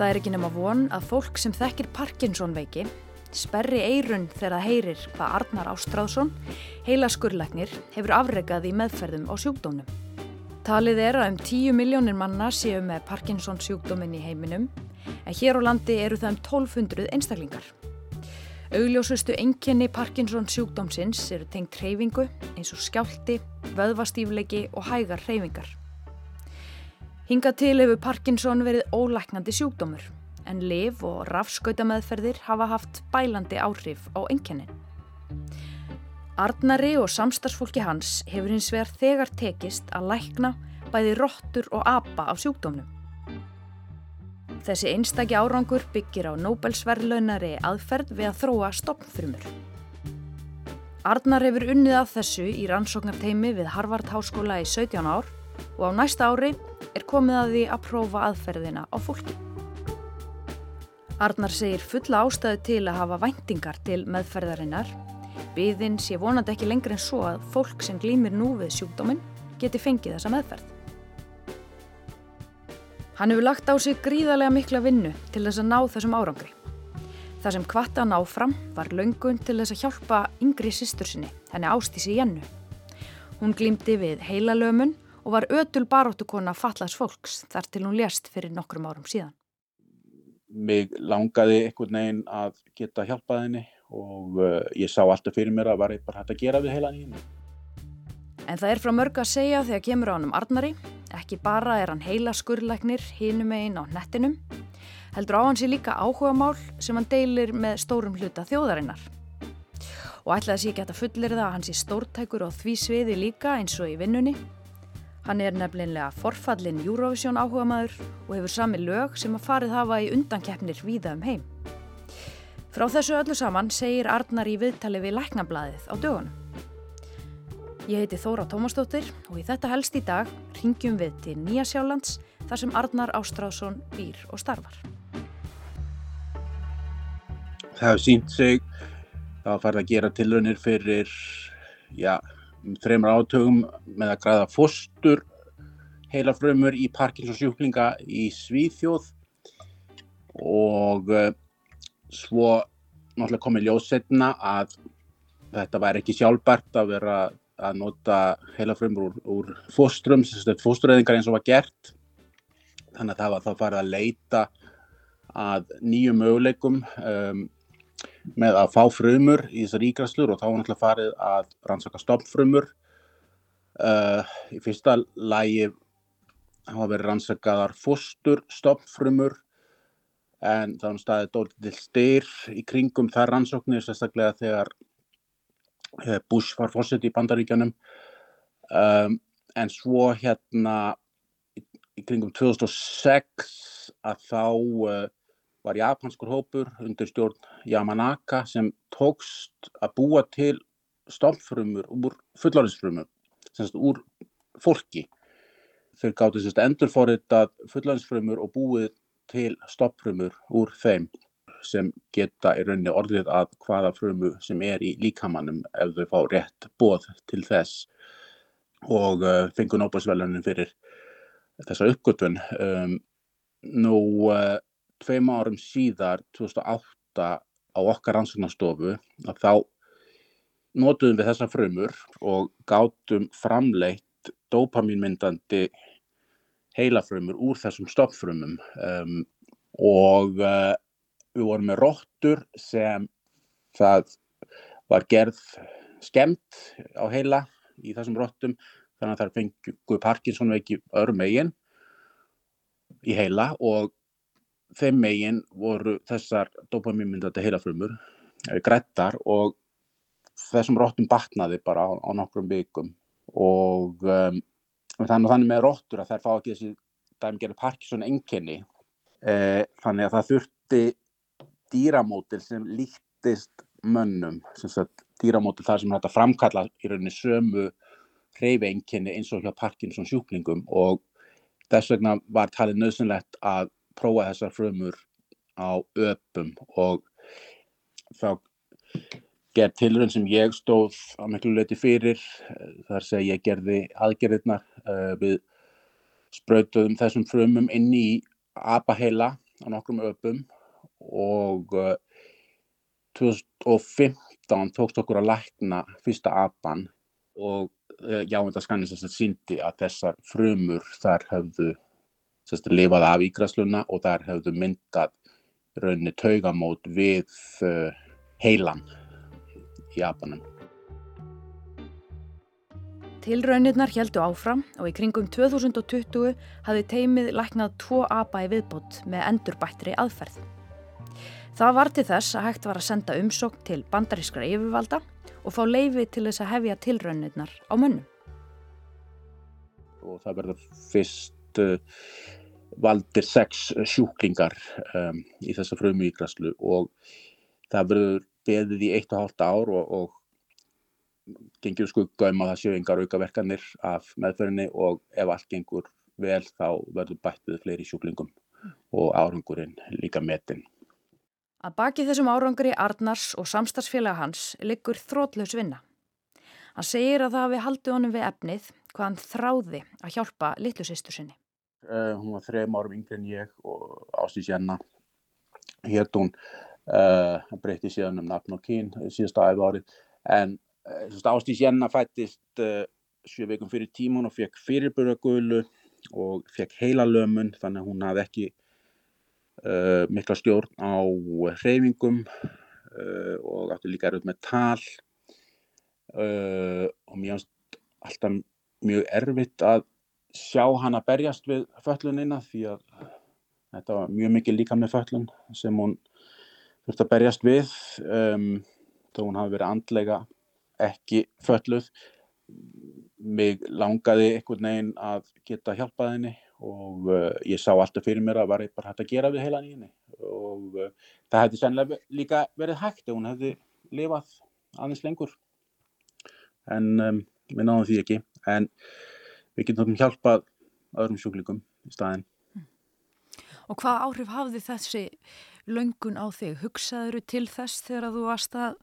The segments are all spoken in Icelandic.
Það er ekki nema von að fólk sem þekkir Parkinson veiki sperri eirun þegar það heyrir hvað Arnar Ástráðsson, heila skurleiknir, hefur afregað í meðferðum á sjúkdómnum. Talið er að um 10 miljónir manna séu með Parkinson sjúkdómin í heiminum en hér á landi eru það um 1200 einstaklingar. Augljósustu enginni Parkinson sjúkdómsins eru tengt hreyfingu eins og skjálti, vöðvastífleiki og hægar hreyfingar. Hinga til hefur Parkinson verið ólæknandi sjúkdómur en liv og rafskautameðferðir hafa haft bælandi áhrif á enginnin. Arnari og samstagsfólki hans hefur hins vegar þegar tekist að lækna bæði róttur og apa af sjúkdómnum. Þessi einstaki árangur byggir á Nobelsverðlaunari aðferð við að þróa stopnfrumur. Arnar hefur unnið að þessu í rannsóknarteimi við Harvard Háskóla í 17 ár og á næsta ári er komið að því að prófa aðferðina á fólki. Arnar segir fulla ástæðu til að hafa væntingar til meðferðarinnar. Byðin sé vonandi ekki lengri en svo að fólk sem glýmir nú við sjúkdóminn geti fengið þessa meðferð. Hann hefur lagt á sig gríðarlega mikla vinnu til þess að ná þessum árangri. Það sem kvatta að ná fram var laungun til þess að hjálpa yngri sýstur sinni, henni Ástísi Jennu. Hún glýmdi við heilalömun og var ötul baróttukona fallast fólks þar til hún lést fyrir nokkrum árum síðan. Mig langaði einhvern veginn að geta hjálpað henni og uh, ég sá alltaf fyrir mér að var eitthvað hægt að gera við heilan í henni. En það er frá mörg að segja þegar kemur á hann um Arnari Ekki bara er hann heila skurleiknir hinum einn á nettinum, heldur á hans í líka áhuga mál sem hann deilir með stórum hluta þjóðarinnar. Og ætlaði sér geta fullir það að hans í stórtækur og því sviði líka eins og í vinnunni. Hann er nefnilega forfallin Eurovision áhuga maður og hefur sami lög sem að farið hafa í undankeppnir víða um heim. Frá þessu öllu saman segir Arnar í viðtali við læknablaðið á dögunum. Ég heiti Þóra Tómasdóttir og í þetta helst í dag ringjum við til Nýja Sjálands þar sem Arnar Ástrásson býr og starfar. Það hefur sínt sig að fara að gera tilraunir fyrir já, um þreymur átögum með að græða fóstur heila frömmur í Parkinsons sjúklinga í Svíþjóð. Og uh, svo náttúrulega komið ljósetna að þetta væri ekki sjálfbært að vera að nota heila frumur úr, úr fóstrum, fóstureyðingar eins og var gert. Þannig að það var þá farið að leita að nýju möguleikum um, með að fá frumur í þessar ígræslur og þá var náttúrulega farið að rannsaka stoppfrumur uh, í fyrsta lægi hafa verið rannsakaðar fóstur stoppfrumur en það var staðið dólið til styr í kringum þær rannsóknir sérstaklega þegar Eh, Bush var fórsett í bandaríkjanum um, en svo hérna í, í kringum 2006 að þá uh, var japanskur hópur undir stjórn Yamanaka sem tókst að búa til stofnfrumur úr fullarinsfrumur, semst úr fólki. Þeir gáttu semst endurforritað fullarinsfrumur og búið til stofnfrumur úr þeim sem geta í rauninni orðið að hvaða frumu sem er í líkamannum ef þau fá rétt bóð til þess og uh, fengur Nóbelsvælunin fyrir þessa uppgötun. Um, nú, uh, tveim árum síðar, 2008, á okkar rannsóknarstofu, að þá notuðum við þessa frumur og gátum framleitt dopamínmyndandi heilafrumur úr þessum stoppfrumum um, og uh, við vorum með róttur sem það var gerð skemmt á heila í þessum róttum þannig að það fengu Parkinson veiki öðrum megin í heila og þeim megin voru þessar dopamínmyndandi heilafrumur eh, grættar og þessum róttum batnaði bara á, á nokkrum vikum. Og um, þannig, þannig með róttur að þær fá ekki þessi dæmi gerði Parkinson enginni eh, þannig að það þurfti dýramótil sem líktist mönnum, sagt dýramótil þar sem þetta framkalla í rauninni sömu hreyfeinkinni eins og hjá Parkinson sjúklingum. Og þess vegna var talið nöðsynlegt að prófa þessar frumur á öpum og þá gerð tilrönd sem ég stóð á miklu leiti fyrir þar sem ég gerði aðgerðirnar uh, við spröytuðum þessum frumum inn í apaheila á nokkrum öpum og uh, 2015 tókst okkur að lækna fyrsta apan og jávendaskannins þess að síndi að þessar frumur þar höfðu sérst, lifað af ígræsluna og þar höfðu myndað raunni taugamót við uh, heilan í apanum. Tilraunirnar heldu áfram og í kringum 2020 hafði teimið læknað tvo apa í viðbót með endurbættri aðferð. Það var til þess að hægt var að senda umsókn til bandarískra yfirvalda og fá leifi til þess að hefja tilraunirnar á mönnum. Og það verður fyrst uh, valdir sex sjúklingar um, í þessa frumu ígraslu og það verður beðið í eitt og hálft ár og, og gengjur skugga um að það séu yngar aukaverkanir af meðferðinni og ef allt gengur vel þá verður bætt við fleiri sjúklingum og árangurinn líka metin. Að baki þessum árangri Arnars og samstagsfélag hans liggur þrótlaus vinna. Hann segir að það hafi haldið honum við efnið hvað hann þráði að hjálpa litlu sýstu sinni. Uh, hún var þrejum árum yngri en ég og Ástís Jenna hétt hún. Uh, breytti síðan um nafn og kín síðasta æfi árið en uh, Ástís Jenna fættist sjö veikum fyrir tíman og fekk fyrirböragölu og fekk heila lömun þannig að hún hafði ekki mikla stjórn á hreyfingum og átti líka erfitt með tal. Og mér finnst alltaf mjög erfitt að sjá hann að berjast við föllunina því að þetta var mjög mikið líka með föllun sem hún þurfti að berjast við um, þó hún hafi verið andlega ekki fölluð mig langaði einhvern veginn að geta hjálpað henni og uh, ég sá alltaf fyrir mér að var ég bara hægt að gera við heila nýjini og uh, það hefði sennilega líka verið hægt ef hún hefði lifað aðeins lengur. En um, við náðum því ekki. En við getum hjálpað öðrum sjúklingum í staðin. Og hvað áhrif hafði þessi löngun á þig? Hugsaður til þess þegar þú varst að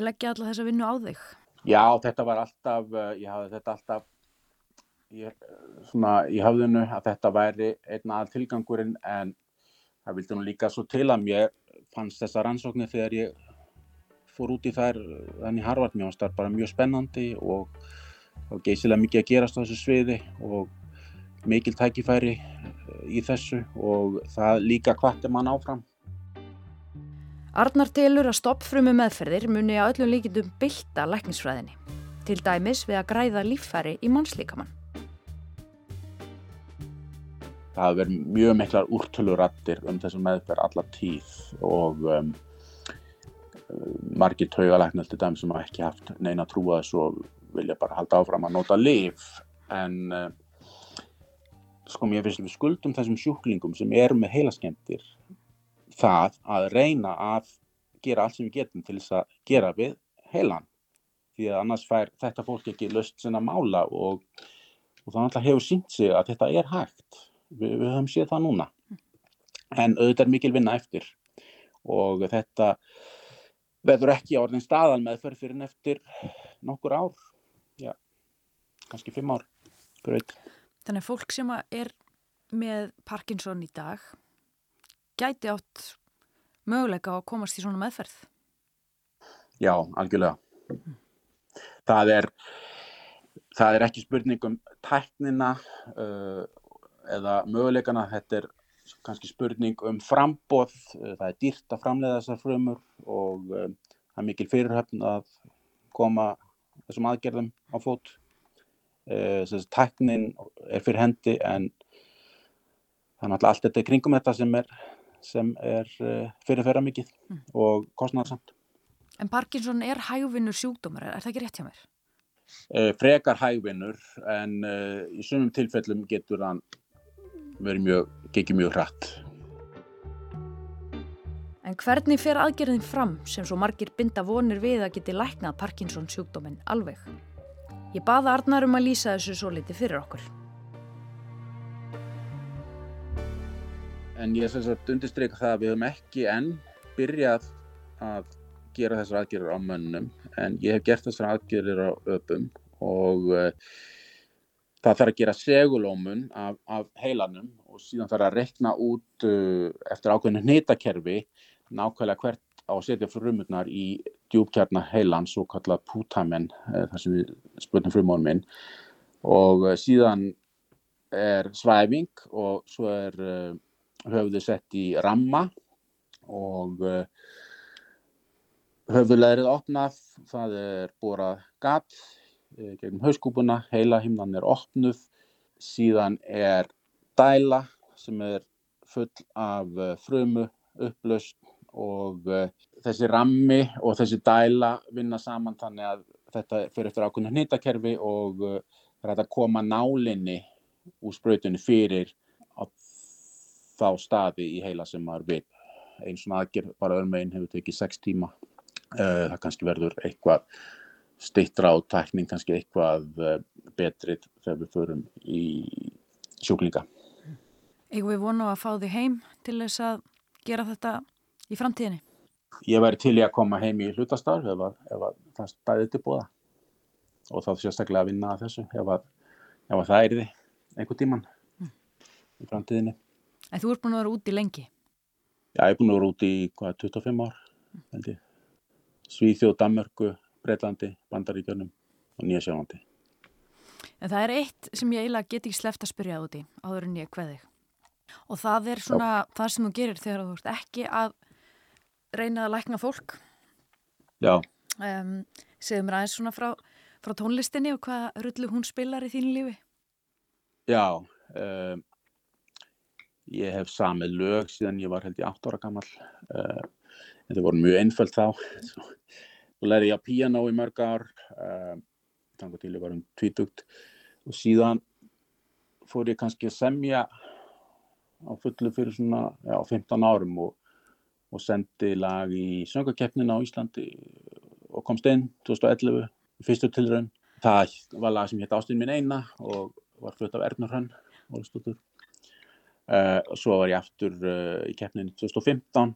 leggja alla þessa vinnu á þig? Já, þetta var alltaf, eh, ég hafði þetta alltaf ég, svona, í hafðinu að þetta væri einna að tilgangurinn en það vildi nú líka svo til að mér fannst þessa rannsóknir þegar ég fór út í þær þannig Harvard, mér fannst það bara mjög spennandi og og geysilega mikið að gerast á þessu sviði og mikil tækifæri eh, í þessu og það líka hvartir mann áfram. Arnar telur að stoppfrumu meðferðir muni að öllum líkindum bylta læknisfræðinni, til dæmis við að græða líffæri í mannslíkamann. Það hafa verið mjög miklar úrtölurattir um þessu meðferð alla tíð og um, margir taugalæknar til dæmis sem hafa ekki haft neina trúa þessu og vilja bara halda áfram að nota liv en uh, sko mér finnst við skuldum þessum sjúklingum sem eru með heilaskemtir það að reyna að gera allt sem við getum til þess að gera við heilan. Því að annars fær þetta fólk ekki löst sinna mála og, og það alltaf hefur sínt sig að þetta er hægt. Við, við höfum séð það núna. En auðvitað er mikil vinna eftir og þetta verður ekki á orðin staðal með fyrir eftir nokkur ár kannski fimm ár Great. Þannig að fólk sem er með Parkinson í dag gæti átt möguleika að komast í svona meðferð Já, algjörlega mm. það er það er ekki spurning um tæknina uh, eða möguleikana, þetta er kannski spurning um frambóð, uh, það er dýrt að framleiða þessar frumur og uh, það er mikil fyrirhöfn að koma þessum aðgerðum á fót uh, tæknin er fyrir hendi en þannig að allt þetta er kringum þetta sem er, sem er uh, fyrirferða mikið mm. og kostnarsamt En Parkinson er hægvinnur sjúkdómar, er það ekki rétt hjá mér? Uh, frekar hægvinnur en í sumum tilfellum getur hann verið mjög, gekið mjög hratt En hvernig fer aðgerðin fram sem svo margir binda vonir við að geti læknað Parkinson sjúkdóminn alveg? Ég baða Arnar um að lýsa þessu svo liti fyrir okkur. En ég að undirstryka það að við höfum ekki enn byrjað að gera þessar aðgerðir á mönnum en ég hef gert þessar aðgerðir á öpum og uh, það þarf að gera segulómun af, af heilanum og síðan þarf að rekna út uh, eftir ákveðinu hnitakerfi nákvæmlega hvert á að setja frumurnar í djúbkjarnar heilans og kalla pútamen uh, þar sem við spurtum frumormin og uh, síðan er svæfing og svo er uh, höfðu sett í ramma og höfðulegrið opnað, það er borað gatt uh, gegnum hauskúpuna, heila himnan er opnuð, síðan er dæla sem er full af frumu, upplaust og uh, þessi rammi og þessi dæla vinna saman þannig að þetta fyrir eftir ákveðinu hnitakerfi og uh, það er að koma nálinni úr sprautunni fyrir á þá staði í heila sem maður vil. Einn svona aðgerð bara örmegin hefur tekið sex tíma. Uh, það kannski verður eitthvað stittra á tækning, kannski eitthvað betrið þegar við förum í sjúklinga. Eða við vonum að fá þig heim til þess að gera þetta í framtíðinni? Ég væri til í að koma heim í hlutastarf ef, að, ef að það stæði til bóða og þá sérstaklega að vinna að þessu ef, að, ef að það er þið einhver tíman mm. í framtíðinni. En þú ert búin að vera úti lengi? Já, ég er búin að vera úti í hvað, 25 ár, ég. Svíþjóð, Danmörku, Breitlandi, Bandaríkjörnum og Nýja Sjálfandi. En það er eitt sem ég eiginlega get ekki sleft að spyrja úti áður en ég hveði. Og það er svona Já. það sem þú gerir þegar þú ert ekki að reyna að lækna fólk. Já. Um, Segðu mér aðeins svona frá, frá tónlistinni og hvað rullu hún spilar í þínu lífi? Já, um, ég hef samið lög síðan ég var held ég 8 ára gammal. Uh, þetta voru mjög einföld þá. Svo lærði ég að piano í mörg ár, uh, þannig til ég var um tvítugt og síðan fór ég kannski að semja á fullu fyrir svona já, 15 árum og, og sendi lag í söngarkeppnina á Íslandi og komst inn 2011 í fyrstu tilraun. Það var lag sem hétt Ástinn minn eina og var flutt af Ernur Hrann Ólistóttur. Uh, svo var ég aftur uh, í keppninu 2015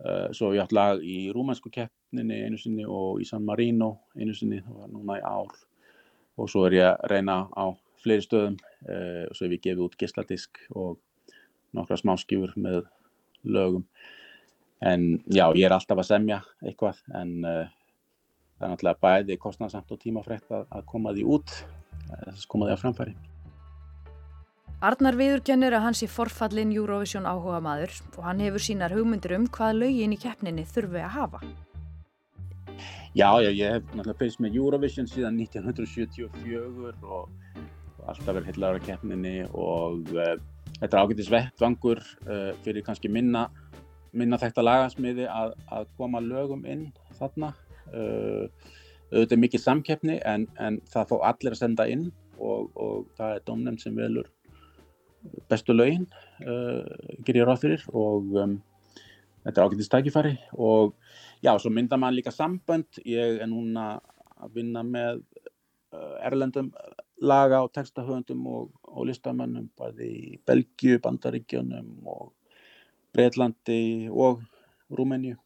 uh, svo var ég aftur lag í rúmænsku keppninu einu sinni og í San Marino einu sinni, það var núna í ár og svo er ég að reyna á fleiri stöðum uh, og svo hef ég gefið út gisladisk og nokkra smáskjúur með lögum en já, ég er alltaf að semja eitthvað en uh, það er náttúrulega bæði kostnarsamt og tímafrækt að, að koma því út þess að koma því á framfæri Arnar viðurkennir að hans í forfallin Eurovision áhuga maður og hann hefur sínar hugmyndir um hvað lögin í keppninni þurfi að hafa. Já, já, ég hef náttúrulega fyrst með Eurovision síðan 1974 og, og alltaf verið heitlaður á keppninni og uh, þetta er ágættis vettvangur uh, fyrir kannski minna, minna þekta lagasmiði að, að koma lögum inn þarna. Uh, auðvitað mikið samkeppni en, en það fá allir að senda inn og, og það er domnefn sem velur bestu laugin uh, ger ég ráð fyrir og um, þetta er ágættist tækifæri og já, svo mynda maður líka sambönd ég er núna að vinna með uh, erlendum laga og textahöfundum og, og listamönnum bæði í Belgiu, Bandaríkjónum og Breitlandi og Rúmenju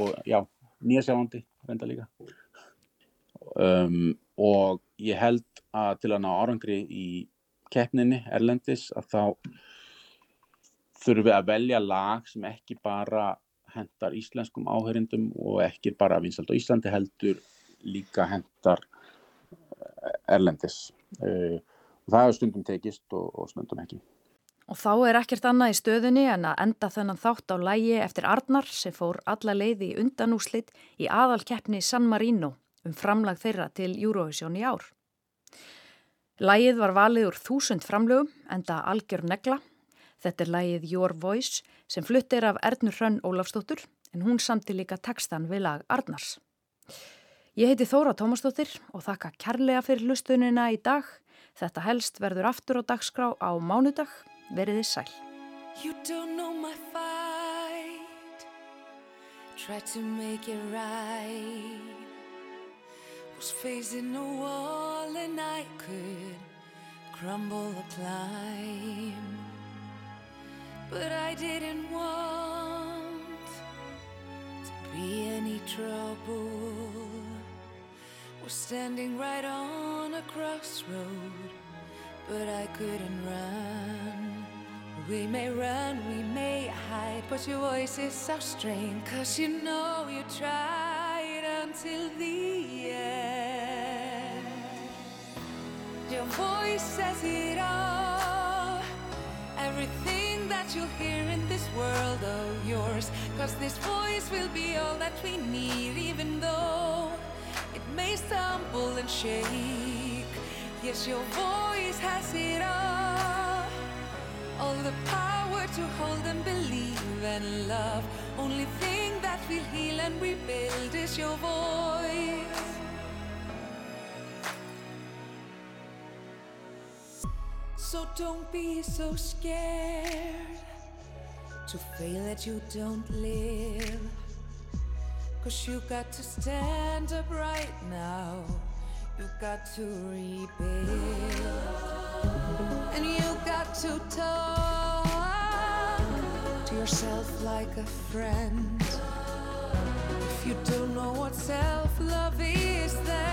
og já, Nýjasjálfandi reynda líka. Um, og ég held að til að ná árangri í keppninni erlendis að þá þurfum við að velja lag sem ekki bara hendar íslenskum áhörindum og ekki bara vinsalt á Íslandi heldur líka hendar eh, erlendis. Uh, og það hefur stundum tekist og, og stundum ekki. Og þá er ekkert annað í stöðunni en að enda þennan þátt á lægi eftir Arnar sem fór alla leiði í undanúslit í aðalkeppni San Marino um framlag þeirra til Eurovision í ár. Lægið var valið úr þúsund framlögum, enda algjör negla. Þetta er lægið Your Voice sem fluttir af Ernur Hrönn Ólafstóttur en hún samti líka textan við lag Arnars. Ég heiti Þóra Tómastóttir og þakka kærlega fyrir hlustunina í dag. Þetta helst verður aftur á dagskrá á mánudag. Veriði sæl. You don't know my fight Try to make it right was facing a wall and I could crumble or climb. But I didn't want to be any trouble. Was standing right on a crossroad, but I couldn't run. We may run, we may hide, but your voice is so strange. Cause you know you tried until the end. Your voice says it all. Everything that you'll hear in this world of yours. Cause this voice will be all that we need, even though it may stumble and shake. Yes, your voice has it all. The power to hold and believe and love. Only thing that will heal and rebuild is your voice. So don't be so scared to fail that you don't live. Cause you got to stand up right now. You got to rebuild. And you got to talk to yourself like a friend. If you don't know what self love is, then